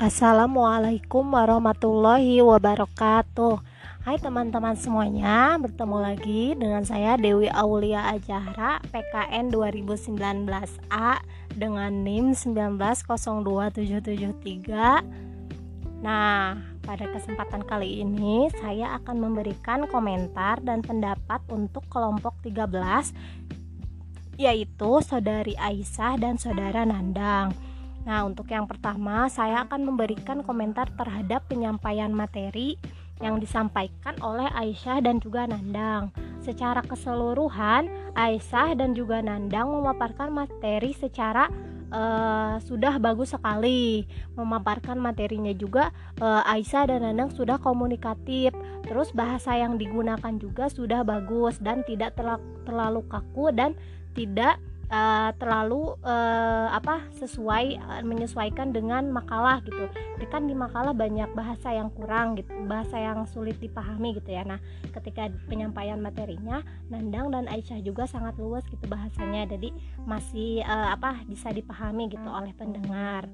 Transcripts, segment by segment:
Assalamualaikum warahmatullahi wabarakatuh. Hai teman-teman semuanya Bertemu lagi dengan saya Dewi Aulia Ajahra PKN 2019A Dengan NIM 1902773 Nah pada kesempatan kali ini Saya akan memberikan komentar dan pendapat untuk kelompok 13 Yaitu Saudari Aisyah dan Saudara Nandang Nah, untuk yang pertama, saya akan memberikan komentar terhadap penyampaian materi yang disampaikan oleh Aisyah dan juga Nandang. Secara keseluruhan, Aisyah dan juga Nandang memaparkan materi secara uh, sudah bagus sekali. Memaparkan materinya juga uh, Aisyah dan Nandang sudah komunikatif. Terus bahasa yang digunakan juga sudah bagus dan tidak terlalu kaku dan tidak uh, terlalu uh, apa sesuai uh, menyesuaikan dengan makalah gitu. Kan di makalah banyak bahasa yang kurang gitu, bahasa yang sulit dipahami gitu ya. Nah, ketika penyampaian materinya Nandang dan Aisyah juga sangat luas gitu bahasanya. Jadi masih uh, apa bisa dipahami gitu oleh pendengar.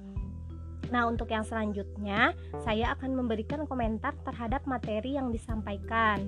Nah, untuk yang selanjutnya, saya akan memberikan komentar terhadap materi yang disampaikan.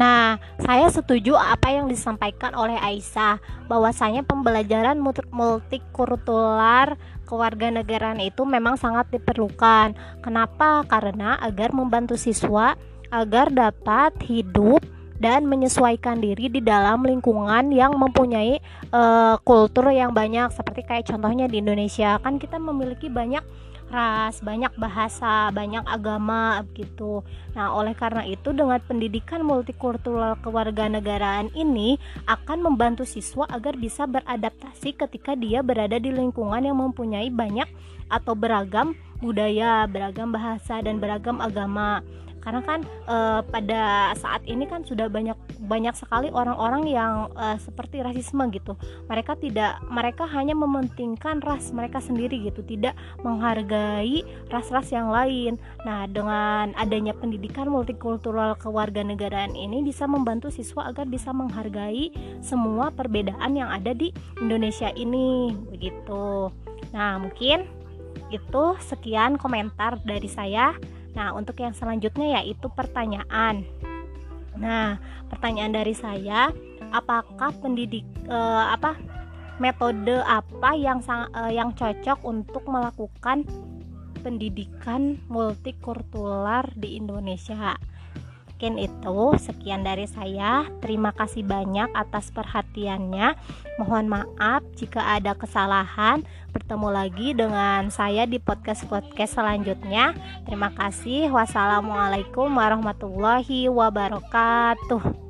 Nah, saya setuju apa yang disampaikan oleh Aisyah bahwasanya pembelajaran multikultural kewarganegaraan itu memang sangat diperlukan. Kenapa? Karena agar membantu siswa agar dapat hidup dan menyesuaikan diri di dalam lingkungan yang mempunyai uh, kultur yang banyak seperti kayak contohnya di Indonesia kan kita memiliki banyak ras, banyak bahasa, banyak agama gitu. Nah, oleh karena itu dengan pendidikan multikultural kewarganegaraan ini akan membantu siswa agar bisa beradaptasi ketika dia berada di lingkungan yang mempunyai banyak atau beragam budaya, beragam bahasa dan beragam agama karena kan e, pada saat ini kan sudah banyak banyak sekali orang-orang yang e, seperti rasisme gitu. Mereka tidak mereka hanya mementingkan ras mereka sendiri gitu tidak menghargai ras-ras yang lain. Nah dengan adanya pendidikan multikultural kewarganegaraan ini bisa membantu siswa agar bisa menghargai semua perbedaan yang ada di Indonesia ini begitu. Nah mungkin itu sekian komentar dari saya Nah, untuk yang selanjutnya yaitu pertanyaan. Nah, pertanyaan dari saya, apakah pendidik eh, apa metode apa yang eh, yang cocok untuk melakukan pendidikan multikultural di Indonesia? Mungkin itu. Sekian dari saya. Terima kasih banyak atas perhatiannya. Mohon maaf jika ada kesalahan. Bertemu lagi dengan saya di podcast-podcast selanjutnya. Terima kasih. Wassalamualaikum warahmatullahi wabarakatuh